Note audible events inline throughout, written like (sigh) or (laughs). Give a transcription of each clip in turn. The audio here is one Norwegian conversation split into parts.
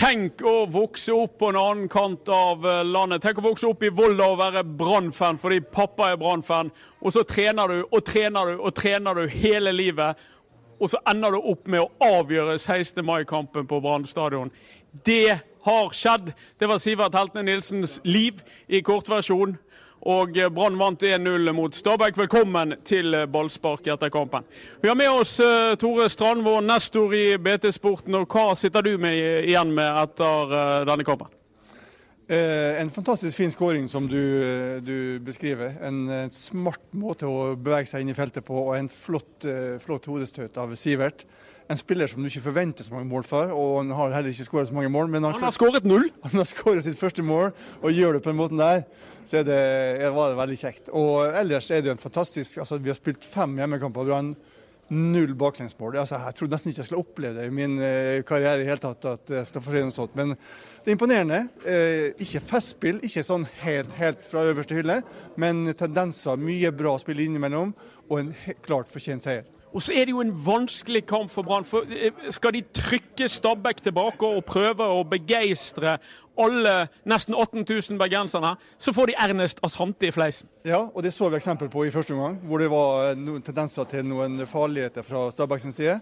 Tenk å vokse opp på en annen kant av eh, landet. Tenk å vokse opp i Volda og være Brann-fan fordi pappa er Brann-fan. Og så trener du og trener du og trener du hele livet. Og så ender du opp med å avgjøre 16. mai-kampen på Brann stadion. Det har skjedd. Det var Sivert Heltene Nilsens liv i kortversjon og Brann vant 1-0 mot Stabæk. Velkommen til ballspark etter kampen. Vi har med oss uh, Tore Strandvår, nestor i BT-sporten. og Hva sitter du med, igjen med etter denne kampen? Eh, en fantastisk fin skåring som du, du beskriver. En, en, smart måte å bevege seg inn i feltet på, og en flott, flott hodestøt av Sivert en spiller som du ikke forventer så mange mål for. og Han har heller ikke skåret så mange mål. Men han, han har skåret null? Han har skåret sitt første mål, og gjør det på den måten der. Så det, var det veldig kjekt. Og ellers er det jo en fantastisk altså Vi har spilt fem hjemmekamper. har null baklengsmål. Altså, jeg trodde nesten ikke jeg skulle oppleve det i min eh, karriere i hele tatt. at jeg skal få noe sånt. Men det er imponerende. Eh, ikke festspill, ikke sånn helt, helt fra øverste hylle, men tendenser. Mye bra spill innimellom, og en klart fortjent seier. Og så er det jo en vanskelig kamp for Brann. for skal de trykke Stabæk tilbake og prøve å begeistre alle nesten 18 000 bergenserne, så får de Ernest Asante i fleisen. Ja, og det så vi eksempel på i første omgang, hvor det var noen tendenser til noen farligheter fra Stabæk sin side.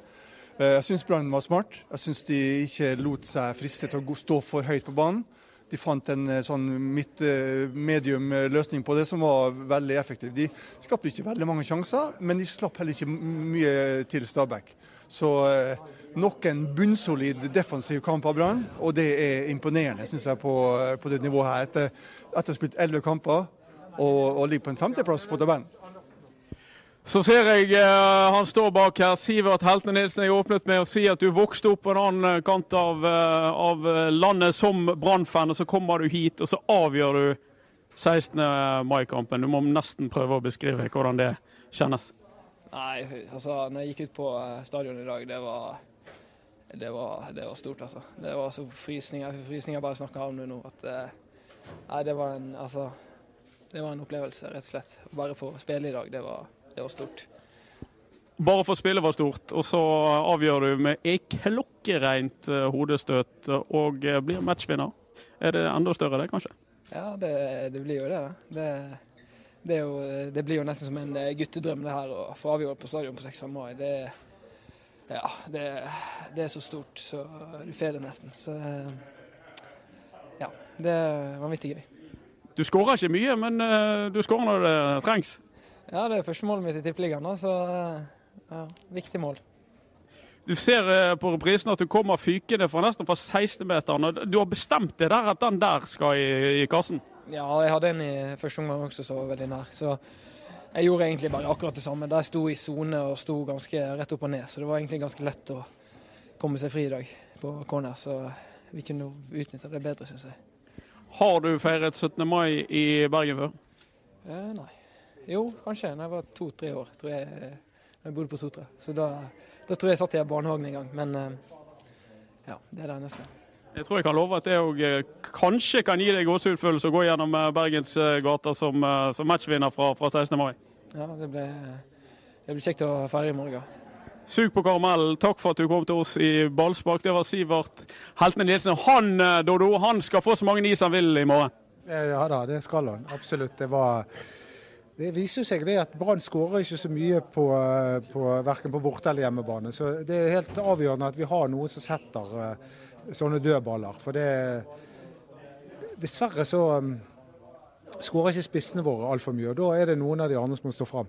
Eh, jeg syns Brann var smart. Jeg syns de ikke lot seg friste til å stå for høyt på banen. De fant en eh, sånn midt eh, medium eh, løsning på det som var veldig effektiv. De skapte ikke veldig mange sjanser, men de slapp heller ikke mye til Stabæk. Så nok en bunnsolid defensiv kamp av Brann, og det er imponerende synes jeg, på, på det nivået her. Etter, å ha spilt elleve kamper og, og ligge på en femteplass på tabellen. Så ser jeg uh, han står bak her. Sivert Heltene Nilsen, jeg åpnet med å si at du vokste opp på en annen eh, kant av, uh, av landet som Brann-fan, og så kommer du hit, og så avgjør du 16. mai-kampen. Du må nesten prøve å beskrive hvordan det kjennes. Nei, altså når jeg gikk ut på stadion i dag, det var, det var, det var stort, altså. Det var så frysninger, frysninger bare snakker om det nå. at Nei, det var en, altså, det var en opplevelse, rett og slett. Bare for å spille i dag, det var det var stort. Bare for spillet var stort, og så avgjør du med et klokkereint eh, hodestøt og eh, blir matchvinner. Er det enda større det, kanskje? Ja, det, det blir jo det. Det, det, jo, det, blir jo nesten som en eh, guttedrøm det her å få avgjøre på stadion på 6. mai. Det, ja, det, er så stort, så du får det nesten. Så ja, det er vanvittig gøy. Du skårer ikke mye, men du skårer når det trengs? Ja, det er første målet mitt i Tippeligaen, så eh, ja, viktig mål. Du ser eh, på reprisen at du kommer fykende fra nesten fra 16-meteren. Du har bestemt deg der at den der skal i, i kassen? Ja, jeg hadde en i første omgang også som var veldig nær. Så jeg gjorde egentlig bare akkurat det samme. Der sto i sone og sto ganske rett opp og ned, så det var egentlig ganske lett å komme seg fri i dag på corner. Så vi kunne utnytta det bedre, syns jeg. Har du feiret 17. mai i Bergen før? Eh, nei. Jo, kanskje. Da jeg var to-tre år, tror jeg jeg bodde på Sotra. Så da, da tror jeg jeg satt i barnehagen en gang. Men eh, ja, det er det eneste. Jeg tror jeg kan love at det òg eh, kanskje kan gi deg gåsehudfølelse å gå gjennom eh, Bergens gater som, som matchvinner fra, fra 16. mai. Ja, det blir, det blir kjekt å feire i morgen. Sug på karamellen. Takk for at du kom til oss i ballspark. Det var Sivert Heltene Nilsen. Han, Dodo, han skal få så mange is han vil i morgen. Ja da, det skal han. Absolutt. Det var det viser seg det at Brann skårer ikke så mye på, på verken på borte- eller hjemmebane. Så det er helt avgjørende at vi har noen som setter uh, sånne dødballer. For det Dessverre så um, skårer ikke spissene våre altfor mye. og Da er det noen av de andre som må stå fram.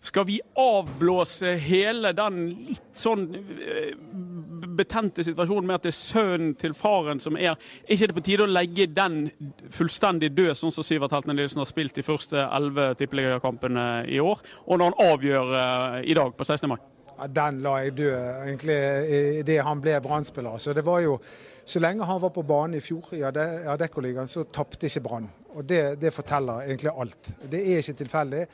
Skal vi avblåse hele den litt sånn eh, betente situasjonen med at det er sønnen til faren som er Er ikke det på tide å legge den fullstendig død, sånn som Sivert Heltene Nilsen har spilt de første elleve tippeligakampene i år, og når han avgjør uh, i dag på 16. mai? Den la jeg dø egentlig idet han ble Brann-spiller. Så det var jo så lenge han var på banen i fjor i Adeccoligaen, så tapte ikke Brann. Og det, det, forteller egentlig alt. Det er ikke tilfeldig.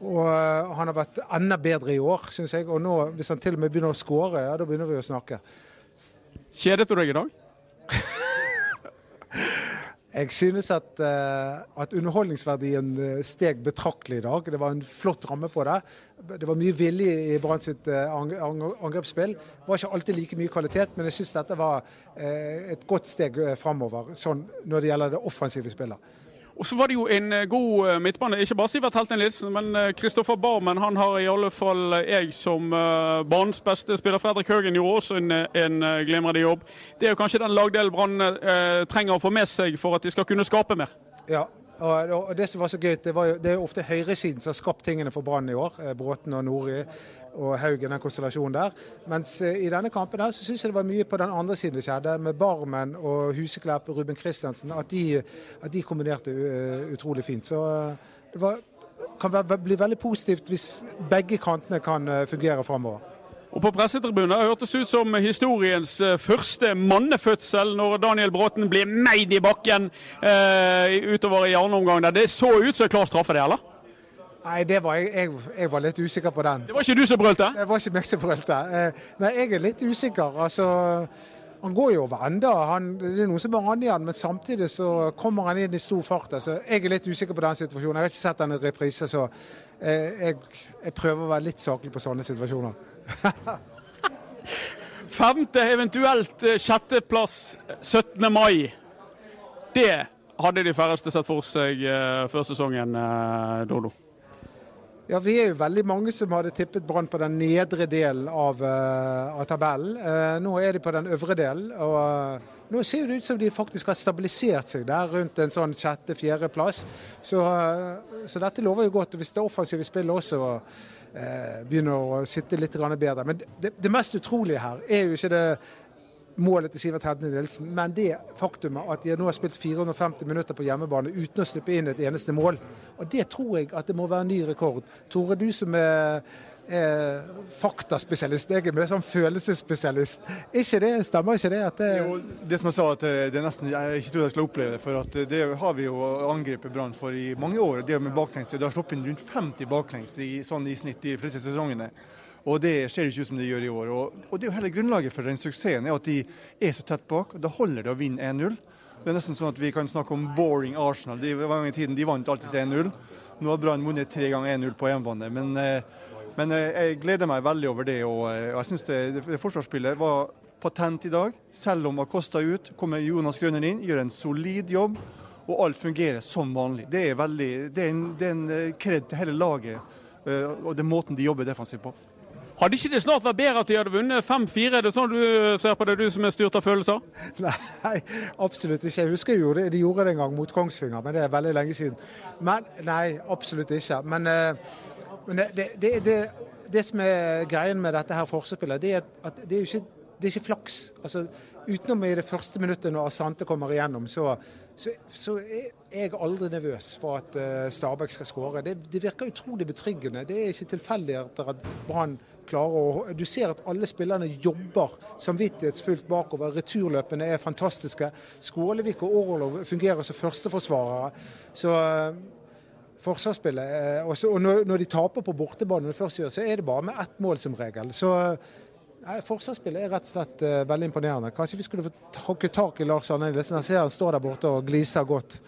Og eh, han har vært enda bedre i år, syns jeg. Og nå, hvis han til og med begynner å skåre, ja, da begynner vi å snakke. Kjedet du deg i dag? (laughs) Jeg synes at, uh, at, underholdningsverdien eh, steg betraktelig i dag. Det var en flott ramme på det. Det var mye vilje i Brann sitt angrepsspill. Det var ikke alltid like mye kvalitet, men jeg synes dette var et godt steg framover sånn, når det gjelder det offensive spillet. Og så var det jo en eh, god eh, midtbane. Ikke bare Sivert Helten Nilsen, men Kristoffer eh, Barmen han har i alle fall jeg som banens beste spiller. Fredrik Høgen gjorde også en, en glimrende jobb. Det er jo kanskje den lagdelen Brann trenger å få med seg for at de skal kunne skape mer. Ja, og det som var så gøy, det, var jo, det er jo ofte høyresiden som har skapt tingene for Brann i år. Bråten og Nori og Haugen, den konstellasjonen der. Mens i denne kampen her så syns jeg det var mye på den andre siden det skjedde, med Barmen og Huseklepp og Ruben Kristiansen. At de, at de kombinerte utrolig fint. Så det var, kan bli veldig positivt hvis begge kantene kan fungere framover. Og På pressetribunen hørtes ut som historiens eh, første mannefødsel når Daniel Bråten blir meid i bakken eh, utover i andre omgang. Det så ut som klar straffe, det, eller? Nei, det var jeg, jeg, var litt usikker på den. Det var ikke du som brølte? Det var ikke meg som brølte. Eh, nei, jeg er litt usikker. Altså, han går jo over enda. Det er noen som bare an i han, men samtidig så kommer han inn i stor fart. Altså, jeg er litt usikker på den situasjonen. Jeg har ikke sett den i reprise, så eh, jeg, jeg prøver å være litt saklig på sånne situasjoner. (laughs) Femte, eventuelt eh, sjetteplass 17. mai. Det hadde de færreste sett for seg uh, før sesongen, uh, Dodo. Ja, Vi er jo veldig mange som hadde tippet Brann på den nedre delen av, uh, av tabellen. nå er de på den øvre delen. og Nå ser det ut som de faktisk har stabilisert seg der rundt en sånn sjette-fjerdeplass. Så, så dette lover jo godt. Hvis det offensive spillet også eh, begynner å sitte litt bedre. Men det, det, mest utrolige her er jo ikke det målet til Sivert Hedne Nilsen, men det faktumet at de nå har spilt 450 minutter på hjemmebane uten å slippe inn et eneste mål. Og Det tror jeg at det må være en ny rekord. Tore, du som er eh, faktaspesialist, jeg er mer sånn følelsesspesialist. Ikke det, Stemmer ikke det? det, jo, det som jeg sa, at det er nesten jeg ikke trodde jeg skulle oppleve det. For at det har vi jo angrepet Brann for i mange år. Det med baklengs. Det har sluppet inn rundt 50 baklengs i, sånn i snitt de fleste sesongene. Og det ser ikke ut som de gjør i år. Og, og det er jo hele grunnlaget for den suksessen er at de er så tett bak. Da holder det å vinne 1-0. Det er nesten sånn at vi kan snakke om boring Arsenal. De, var i tiden, de vant alltid 1-0. Nå har Brann vunnet tre ganger 1-0 på hjemmebane. Men eh, men eh, jeg gleder meg veldig over det. og eh, jeg synes det, det forsvarsspillet var patent i dag. Selv om Acosta ut, kommer Jonas Grønner inn, gjør en solid jobb. Og alt fungerer som vanlig. Det er, veldig, det er en, det er en eh, kred til hele laget og den måten de jobber defensivt på. Hadde ikke det snart vært bedre at de hadde vunnet 5-4? Er det sånn du ser på det, du som er styrt av følelser? (laughs) Nei, absolutt ikke. Jeg husker jo de gjorde det en gang mot Kongsvinger, men det er veldig lenge siden. Men Nei, absolutt ikke. Men uh, men det, det, det, det, som er greien med dette her forspillet, det er at det er ikke, det er ikke flaks. Altså, utenom i det første minuttet når Asante kommer igjennom, så, så, så er jeg aldri nervøs for at uh, Stabæk skal skåre. Det, virker utrolig betryggende. Det er ikke tilfeldigheter at Brann klarer å Du ser at alle spillerne jobber samvittighetsfullt bakover. Returløpene er fantastiske. Skålevik og Orlov fungerer som førsteforsvarere. Så uh, forsvarsspillet. Eh, også, og når, når, de taper på bortebane, så er det bare med ett mål som regel. Så nei, Forsvarsspillet er rett og slett uh, veldig imponerende. Kanskje vi skulle få hakket tak i Lars Arne Nilsen. Jeg ser han står der borte og gliser godt.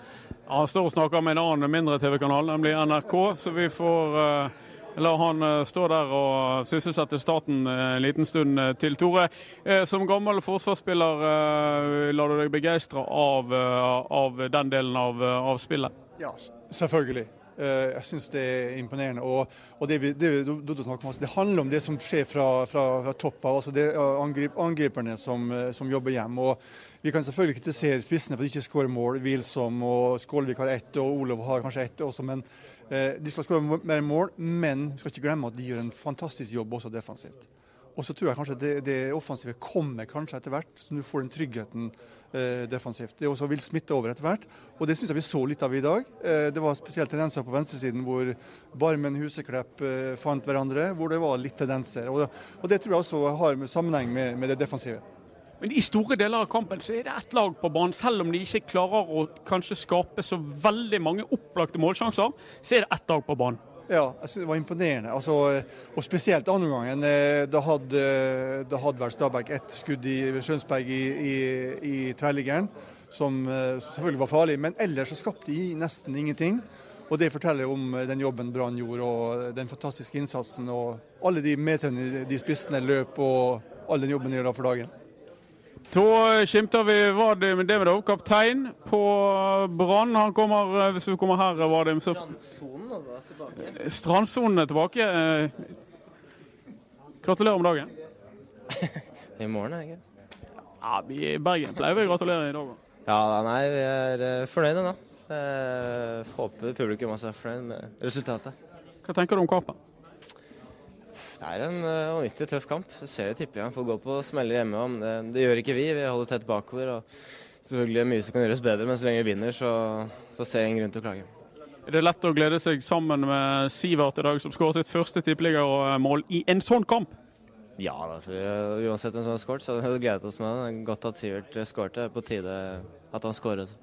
Ja, han står og snakker med en annen mindre TV-kanal, nemlig NRK. Så vi får uh, la han stå der og sysselsette staten en liten stund til. Tore, som gammel forsvarsspiller, lar du deg begeistre av, av, den delen av, av spillet? Ja, selvfølgelig. Eh, jeg syns det er imponerende. Og, og det, vi, det, om, det, handler om det som skjer fra, fra, fra topp av. Altså det er angrip, angriperne som, eh, som, jobber hjem. Og vi kan selvfølgelig kritisere spissene for at de ikke skårer mål. Wilsom og Skålvik har ett, og Olav har kanskje ett også. men eh, De skal skåre mer mål, men vi skal ikke glemme at de gjør en fantastisk jobb også defensivt. Og så tror jeg kanskje det, det offensive kommer kanskje etter hvert, så du får den tryggheten eh, defensivt. Det også vil smitte over etter hvert, og det syns jeg vi så litt av i dag. Eh, det var spesielt tendenser på venstresiden hvor Barmen Huseklepp eh, fant hverandre, hvor det var litt tendenser. Og, og det tror jeg også har sammenheng med, med, det defensive. Men I store deler av kampen så er det ett lag på banen. Selv om de ikke klarer å kanskje skape så veldig mange opplagte målsjanser, så er det ett lag på banen. Ja, det var imponerende. Altså, og spesielt andre gangen. eh, Da hadde, da hadde vel Stabæk ett skudd i Skjønsberg i, i, i tverrliggeren, som, eh, som selvfølgelig var farlig. Men ellers så skapte de nesten ingenting. Og Det forteller om den jobben Brann gjorde, og den fantastiske innsatsen. Og alle de medtrennene de spissene løp, og all den jobben de gjør da for dagen. Da skimter vi Vadim Demidov, kaptein på Brann. Han kommer, eh, hvis vi kommer her, Vadim så Strandsonen, altså, tilbake. Strandsonen er tilbake. Eh, Gratulerer med dagen. (laughs) I morgen, er det ikke? Ja, vi I Bergen pleier vi å gratulere i dag òg. Ja, nei, vi er eh, fornøyde nå. Jeg håper publikum også er fornøyd med resultatet. Hva tenker du om kampen? Det er en uh, vanvittig tøff kamp. Du ser det tippeligaen får gå på smeller hjemme. om det, det gjør ikke vi. Vi holder tett bakover. og Selvfølgelig mye som kan gjøres bedre, men så lenge vi vinner, så, så ser jeg ingen grunn til å klage. Er det lett å glede seg sammen med Sivert i dag, som skårer sitt første tippeligamål i en sånn kamp? Ja, altså, uansett hvem som har skåret, så hadde vi gledet oss med det. Godt at Sivert skårte. På tide at han skåret.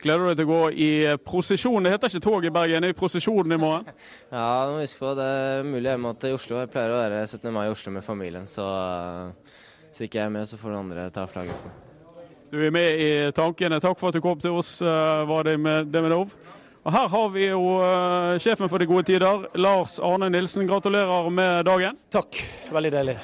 Gleder du deg til å gå i prosesjon? Det heter ikke tog i Bergen, det er i prosesjon i morgen. (laughs) Ja, du må huske på det er mulig hjemme til i Oslo. Jeg pleier å være 17. mai i Oslo med familien, så hvis ikke jeg er med, så får noen andre ta flagget for meg. Du er med i tankene. Takk for at du kom til oss, uh, Vadim Demidov. Og her har vi jo uh, sjefen for De gode tider, Lars Arne Nilsen. Gratulerer med dagen. Takk. Veldig deilig.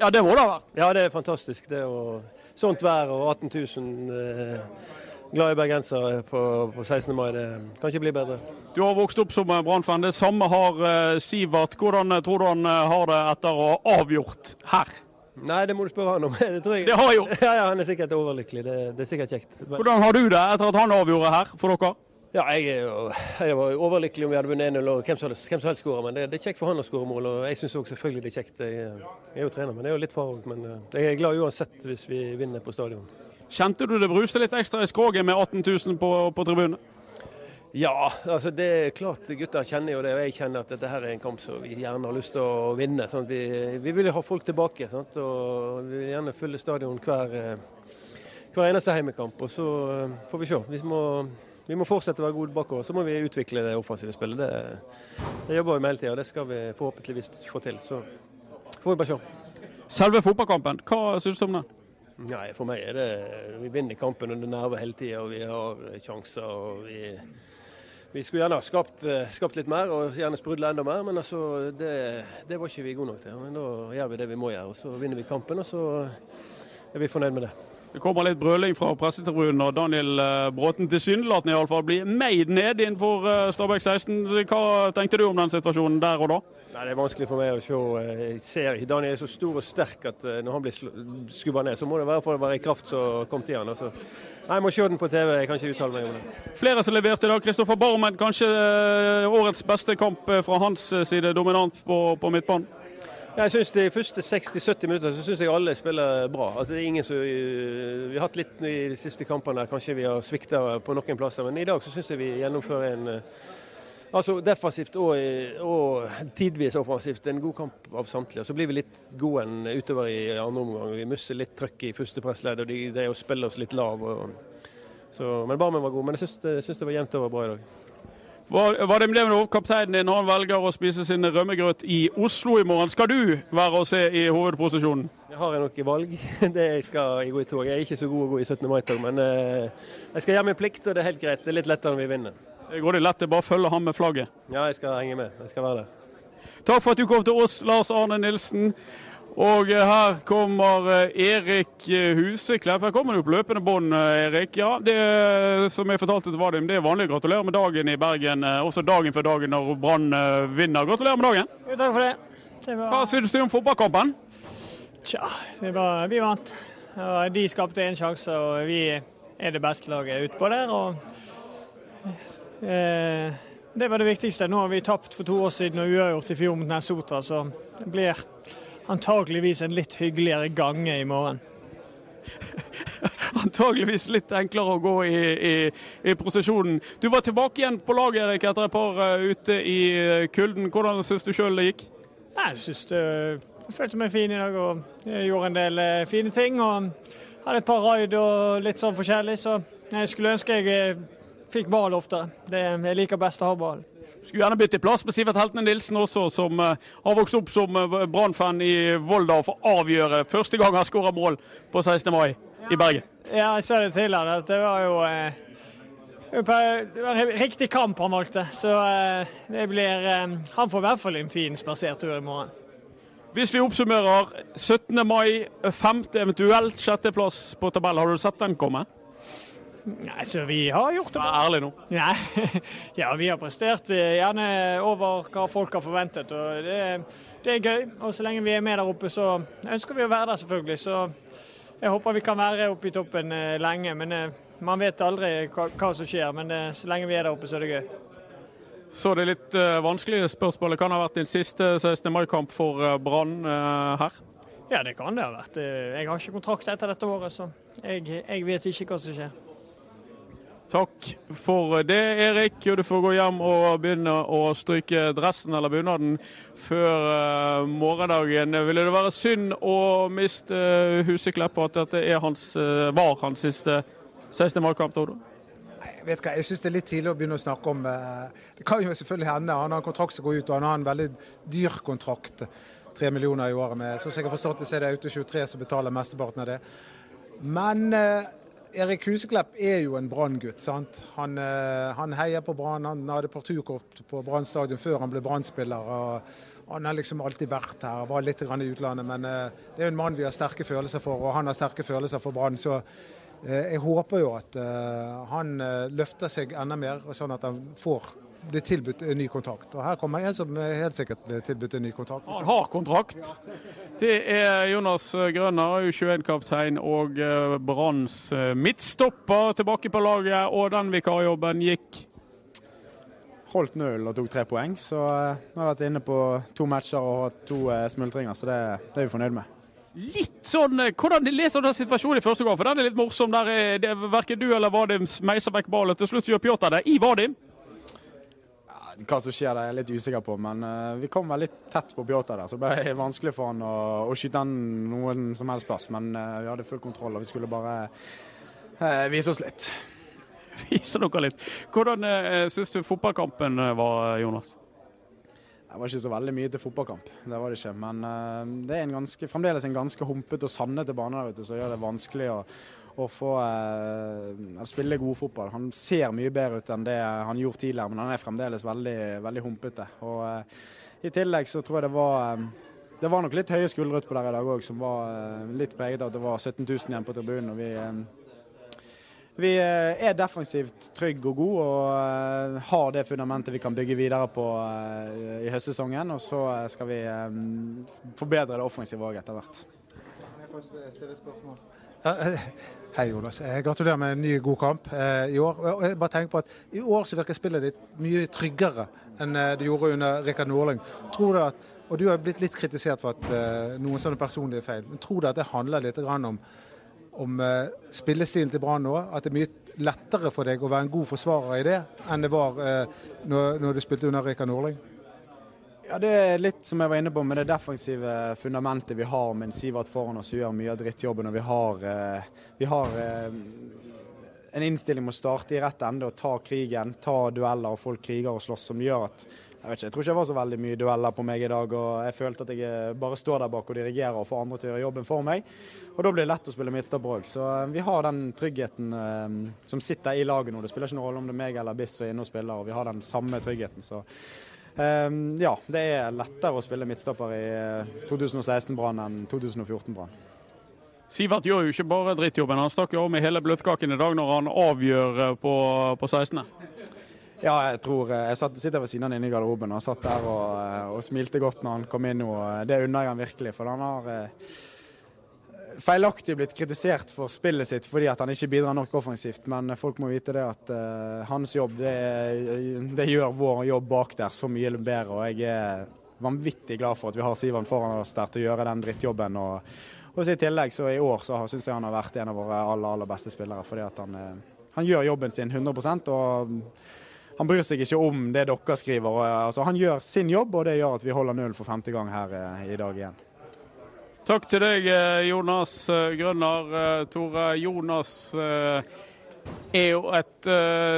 Ja, det må det ha vært. Ja, det er fantastisk. Det å, sånt vær og 18 000 eh, glade bergensere på, på 16. mai, det kan ikke bli bedre. Du har vokst opp som Brann-fan. Det samme har uh, Sivert. Hvordan tror du han har det etter å ha avgjort her? Nei, det må du spørre han om. (laughs) Det tror jeg. Det har jeg gjort. Ja, ja, Han er sikkert overlykkelig. Det, det er sikkert kjekt. Hvordan har du det etter at han avgjorde her for dere? Ja, jeg, er jo, jeg var overlykkelig om vi hadde vunnet 1-0 og hvem som helst, skårer. Men det, det, er kjekt for han å skåre mål, og jeg syns òg selvfølgelig det er kjekt. Jeg, jeg, er jo trener, men det er jo litt forhånd. Men eh, jeg er glad uansett hvis vi vinner på stadion. Kjente du det bruste litt ekstra i skroget med 18 000 på, på tribunen? Ja, altså det er klart gutta kjenner jo det. Og jeg kjenner at dette her er en kamp som vi gjerne har lyst til å vinne. Sånn vi, vi, vil ha folk tilbake. Sant? Og vi vil gjerne fylle stadion hver, eh, hver eneste heimekamp. Og så eh, får vi se. Vi må, vi må fortsette å være gode bakover. Så må vi utvikle det offensive spillet. Det, det jobber vi med hele tida, og det skal vi forhåpentligvis få til. Så får vi bare se. Selve fotballkampen, hva syns du om den? Nei, For meg er det Vi vinner kampen under nerver hele tida, og vi har sjanser. og vi vi skulle gjerne ha skapt, skapt, litt mer og gjerne sprudla enda mer, men altså, det, det, var ikke vi gode nok til. Men da gjør vi det vi må gjøre, og så vinner vi kampen, og så er vi fornøyd med det. Det kommer litt brøling fra pressetribunen, og Daniel Bråten tilsynelatende iallfall blir meid ned innenfor Stabæk 16. Hva tenkte du om den situasjonen der og da? Nei, Det er vanskelig for meg å se. Jeg ser Daniel er så stor og sterk at når han blir skubba ned, så må det være for å være i kraft som kom til han. Altså. Nei, Jeg må se den på TV, jeg kan ikke uttale meg om det. Flere som leverte i dag. Kristoffer Barmen, kanskje årets beste kamp fra hans side, dominant på, på midtbanen? Jeg synes De første 60-70 minutter så synes jeg alle spiller bra. Altså, det er ingen som, vi har hatt litt i de siste kampene kanskje vi har svikta på noen plasser, men i dag så synes jeg vi gjennomfører en altså defensivt og, og tidvis offensivt en god kamp av samtlige. Så blir vi litt gode enn utover i andre omgang. Vi mister litt trøkk i første pressledd, og de de å spille oss litt lav. Og, så, men Barmen var god. Men jeg synes, det, det var jevnt over bra i dag. Vadim med kapteinen din, han velger å spise sin rømmegrøt i Oslo i morgen. Skal du være å se i hovedposisjonen? Det har jeg nok i valg. (laughs) Det jeg skal jeg gå i tog. Jeg er ikke så god å gå i 17. mai-tog, men uh, jeg skal gjøre min plikt, og det er helt greit. Det er litt lettere når vi vinner. Det går det lett, det er bare å følge ham med flagget. Ja, jeg skal henge med. Jeg skal være der. Takk for at du kom til oss, Lars Arne Nilsen. Og her kommer Erik Huseklepp. Her kommer du på løpende bånd, Erik. Ja, det som jeg fortalte til Vadim, det er vanlig å gratulere med dagen i Bergen. Også dagen før dagen når Brann vinner. Gratulerer med dagen. Jo, takk for det. det var... Hva syns du om fotballkampen? Tja, var... vi vant. De skapte én sjanse, og vi er det beste laget utpå der. og eh, Det var det viktigste. Nå har vi tapt for to år siden og uavgjort i fjor mot Nessotra, så det blir antageligvis en litt hyggeligere gange i morgen. (laughs) antageligvis litt enklere å gå i, i, i, prosesjonen. Du var tilbake igjen på laget Erik, etter et par uh, ute i kulden. Hvordan syns du sjøl det gikk? Jeg syns jeg følte meg fin i dag og gjorde en del fine ting. og Hadde et par raid og litt sånn forskjellig, så jeg skulle ønske jeg fikk ball oftere. Det, jeg liker best å ha ball. Skulle gjerne bytte plass med Sivert Heltene Nilsen også, som uh, har vokst opp som uh, Brann-fan i Volda og får avgjøre første gang han skårer mål på 16. mai i Bergen. Ja, jeg sa det til han at det var jo eh, det var en riktig kamp han valgte. Så eh, det blir eh, Han får i hvert fall en fin spasertur i morgen. Hvis vi oppsummerer 17. mai, femte, eventuelt sjetteplass på tabellen, har du sett den komme? Nei, så vi har gjort det. Vær ærlig nå. Nei. (laughs) Ja, vi har prestert eh, gjerne over hva folk har forventet. og det, det, er gøy. Og så lenge vi er med der oppe, så ønsker vi å være der, selvfølgelig. Så jeg håper vi kan være oppe i toppen eh, lenge. Men eh, man vet aldri hva, hva som skjer. Men så lenge vi er der oppe, så er det gøy. Så det litt uh, vanskelige spørsmålet. Kan ha vært din siste 16. mai-kamp for Brann her? Ja, det kan det ha vært. Jeg har ikke kontrakt etter dette året, så jeg, jeg vet ikke hva som skjer. Takk for det, Erik. Du får gå hjem og begynne å stryke dressen eller bunaden før uh, morgendagen. Ville det være synd å miste uh, Huseklepp og at dette hans, uh, var hans siste 16. mai-kamp? Jeg vet hva, jeg syns det er litt tidlig å begynne å snakke om Det kan jo selvfølgelig hende. Han har en kontrakt som går ut, og han har en veldig dyr kontrakt. Tre millioner i året med. Sånn som jeg har forstått det, så er det Auto 23 som betaler mesteparten av det. Men Erik Huseklepp er jo en Brann-gutt. Han, eh, han, heier på Brann. Han hadde parturkort på Brann stadion før han ble Brann-spiller. Han har liksom alltid vært her, var litt i utlandet. Men eh, det er jo en mann vi har sterke følelser for, og han har sterke følelser for Brann. Så eh, jeg håper jo at han løfter seg enda mer, sånn at han får blir tilbudt en ny kontrakt. Og her kommer en som helt sikkert blir tilbudt en ny kontrakt. Han har kontrakt. Det er Jonas Grønner, U21-kaptein og eh, Branns eh, midtstopper tilbake på laget. Og den vikarjobben gikk? Holdt null og tok tre poeng. Så eh, nå har jeg vært inne på to matcher og hatt to smultringer, så det, det er vi fornøyd med. Litt sånn, Hvordan leser du den situasjonen i første gang? For den er litt morsom. der er det, Verken du eller Vadim meiser vekk ballen. Til slutt gjør Pjotr det i Vadim. Hva som skjer, det er jeg litt usikker på. Men uh, vi kom vel litt tett på Bjota der, så det ble (laughs) vanskelig for han å, å skyte den noen som helst plass. Men uh, vi hadde full kontroll, og vi skulle bare uh, vise oss litt. (laughs) Vise dere litt. Hvordan uh, syns du fotballkampen var, Jonas? Det var ikke så veldig mye til fotballkamp, det var det ikke. Men det er en ganske, fremdeles en ganske humpete og sandete bane der ute, som gjør det vanskelig å å få uh, spille god fotball. Han ser mye bedre ut enn det han gjorde tidligere, men han er fremdeles veldig, veldig humpete. Og uh, I tillegg så tror jeg det var det var nok litt høye skuldre utpå der i dag òg, som var litt preget av at det var 17 000 igjen på tribunen. og vi vi eh, er defensivt trygge og gode og har det fundamentet vi kan bygge videre på i høstsesongen. Og så skal vi forbedre det offensive òg etter hvert. Hei, Jonas. Gratulerer med en ny, god kamp eh, i år. Jeg bare tenker på at I år så virker spillet ditt mye tryggere enn eh, det gjorde under Rikard Norling. Tror du at, og Du har blitt litt kritisert for at eh, noen sånne personlige feil. men Tror du at det handler litt om, om eh, spillestilen til Brann nå? At det er mye lettere for deg å være en god forsvarer i det enn det var eh, når, når, du spilte under Rikard Norling? Ja, Det er litt som jeg var inne på med det defensive fundamentet vi har med Sivert foran oss, som gjør mye av drittjobben. og Vi har, eh, vi har en innstilling med å starte i rett ende og ta krigen, ta dueller og folk kriger og slåss, som gjør at jeg, vet ikke, jeg tror ikke det var så veldig mye dueller på meg i dag. og Jeg følte at jeg eh, bare står der bak og dirigerer og får andre til å gjøre jobben for meg. Og Da blir det lett å spille midtstopper òg. Så vi har den tryggheten eh, som sitter i laget nå. Det spiller ikke noen rolle om det er meg eller Biss som er inne og spiller, og vi har den samme tryggheten. Så Um, ja, det er lettere å spille midtstopper i 2016-Brann eh, enn 2014-Brann. Sivert gjør jo ikke bare drittjobben, han stakk jo av med hele bløtkaken i dag når han avgjør eh, på, på 16. Ja, jeg tror eh, Jeg satt, sitter ved siden av inne i garderoben og satt der og, og, smilte godt når han kom inn. og Det unner jeg han virkelig. for han har feilaktig blitt kritisert for spillet sitt fordi at han ikke bidrar nok offensivt. Men folk må vite det at uh, hans jobb det, det, gjør vår jobb bak der så mye bedre. Og jeg er vanvittig glad for at vi har Sivan foran oss der til å gjøre den drittjobben. Og, og I tillegg så i år så syns jeg han har vært en av våre aller, aller beste spillere. fordi at han, han gjør jobben sin 100% og han bryr seg ikke om det dere skriver. Og, altså, han gjør sin jobb, og det gjør at vi holder null for femte gang her eh, i dag igjen. Takk til deg, eh, Jonas eh, Grønner. Eh, Tore Jonas er jo et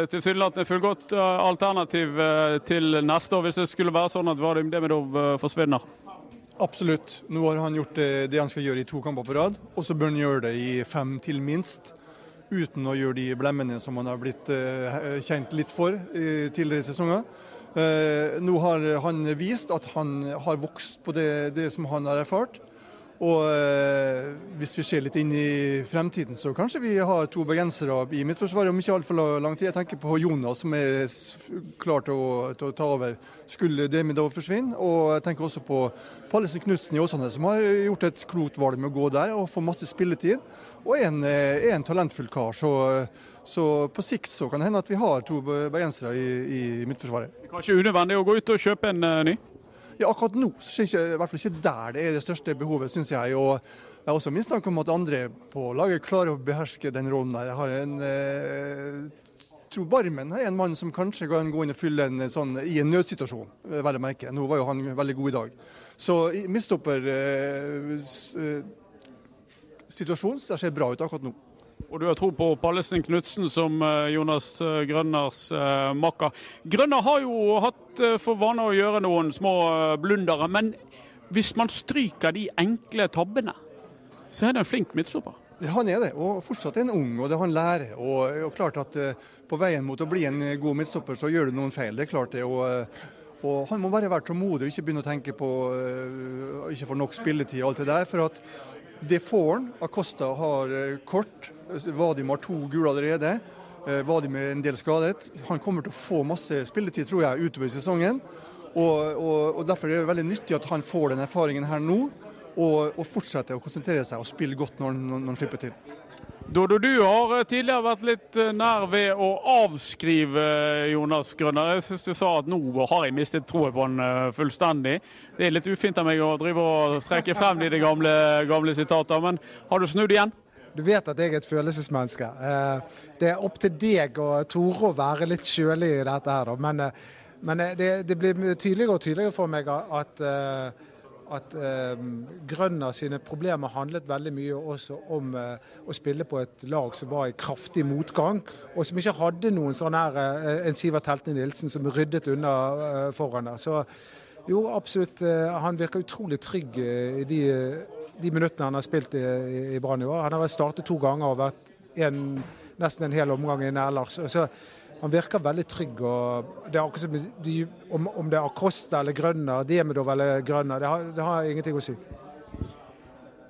tilsynelatende fullgodt alternativ til neste år, hvis det skulle være sånn at Vadim Demidov forsvinner. Absolutt. Nå har han gjort det, det, han skal gjøre i to kamper på rad, og så bør han gjøre det i fem til minst. Uten å gjøre de blemmene som han har blitt kjent litt for i tidligere sesonger. nå har han vist at han har vokst på det, det som han har erfart. Og eh, hvis vi ser litt inn i fremtiden, så kanskje vi har to bergensere i Midtforsvaret om ikke altfor lang tid. Jeg tenker på Jonas, som er klar til å, til å ta over skulle Demidov forsvinne. Og jeg tenker også på Pallesen Knutsen i Åsane, som har gjort et klokt valg med å gå der og få masse spilletid. Og er en, er en talentfull kar. Så, så, på sikt så kan det hende at vi har to bergensere i, i Midtforsvaret. Kanskje unødvendig å gå ut og kjøpe en uh, ny? Ja, akkurat nå så er ikke, i hvert fall ikke der det er det største behovet, syns jeg. Og jeg har også mistanke om at andre på laget klarer å beherske den rollen der. Jeg har en eh, tror Barmen er en mann som kanskje kan gå inn og fylle en sånn i en nødsituasjon, eh, vel å merke. Nå var jo han veldig god i dag. Så midtstopper eh, eh, situasjonen ser bra ut akkurat nå. Og du har tro på Pallesen Knutsen som eh, Jonas eh, Grønners eh, makker. Grønner har jo hatt for vane å gjøre noen små blundere, men hvis man stryker de enkle tabbene, så er det en flink midtstopper. Han er det, og fortsatt er han ung, og det han lærer. Og, og klart at På veien mot å bli en god midtstopper, så gjør du noen feil. det er klart det. og og Han må bare være tålmodig og ikke begynne å tenke på uh, ikke få nok spilletid og alt det der. For at det får han. Acosta har uh, kort, Vadim har to gule allerede. Eh, Vadim er en del skadet. Han kommer til å få masse spilletid tror jeg, utover sesongen. Og, og, og Derfor er det veldig nyttig at han får den erfaringen her nå, og, og fortsetter å konsentrere seg og spille godt når, når, når han slipper til. Dodo, du har eh, tidligere vært litt eh, nær ved å avskrive Jonas Grønner. Jeg syns du sa at nå har jeg mistet troen på han fullstendig. Det er litt ufint av meg å drive og trekke frem de gamle, gamle sitater, men har du snudd igjen? Du vet at jeg er et følelsesmenneske. Eh, det er opp til deg å tore å være litt kjølig i dette her, men, eh, men eh, det, det, blir tydeligere og tydeligere for meg at, at Grønner sine problemer handlet veldig mye også om å spille på et lag som var i kraftig motgang, og som ikke hadde noen sånn her en Sivert Heltne Nilsen som ryddet unna foran der. Så jo, absolutt. Han virker utrolig trygg i de de minuttene han har spilt i, i Brann i år. Han har startet to ganger og vært en, nesten en hel omgang inne ellers. Så han virker veldig trygg. og det er akkurat som de, om, om, det er Acosta eller Grønner, Diemedov eller Grønner, det har, det har ingenting å si.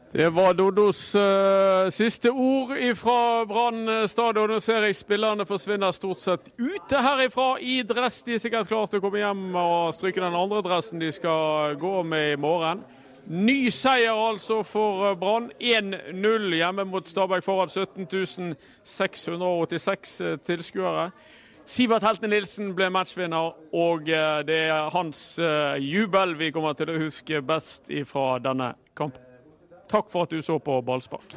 Det var Dodos uh, siste ord fra Brann stadion. Nå ser jeg spillerne forsvinner stort sett ute herifra i dress. De er sikkert klare til å komme hjem og stryke den andre dressen de skal gå med i morgen. Ny seier altså for eh, Brann. 1-0 hjemme mot Stabæk foran 17 686 eh, tilskuere. Sivert Helten Nilsen ble matchvinner, og eh, det er hans jubel vi kommer til å huske best fra denne kampen. Takk for at du så på Ballspark.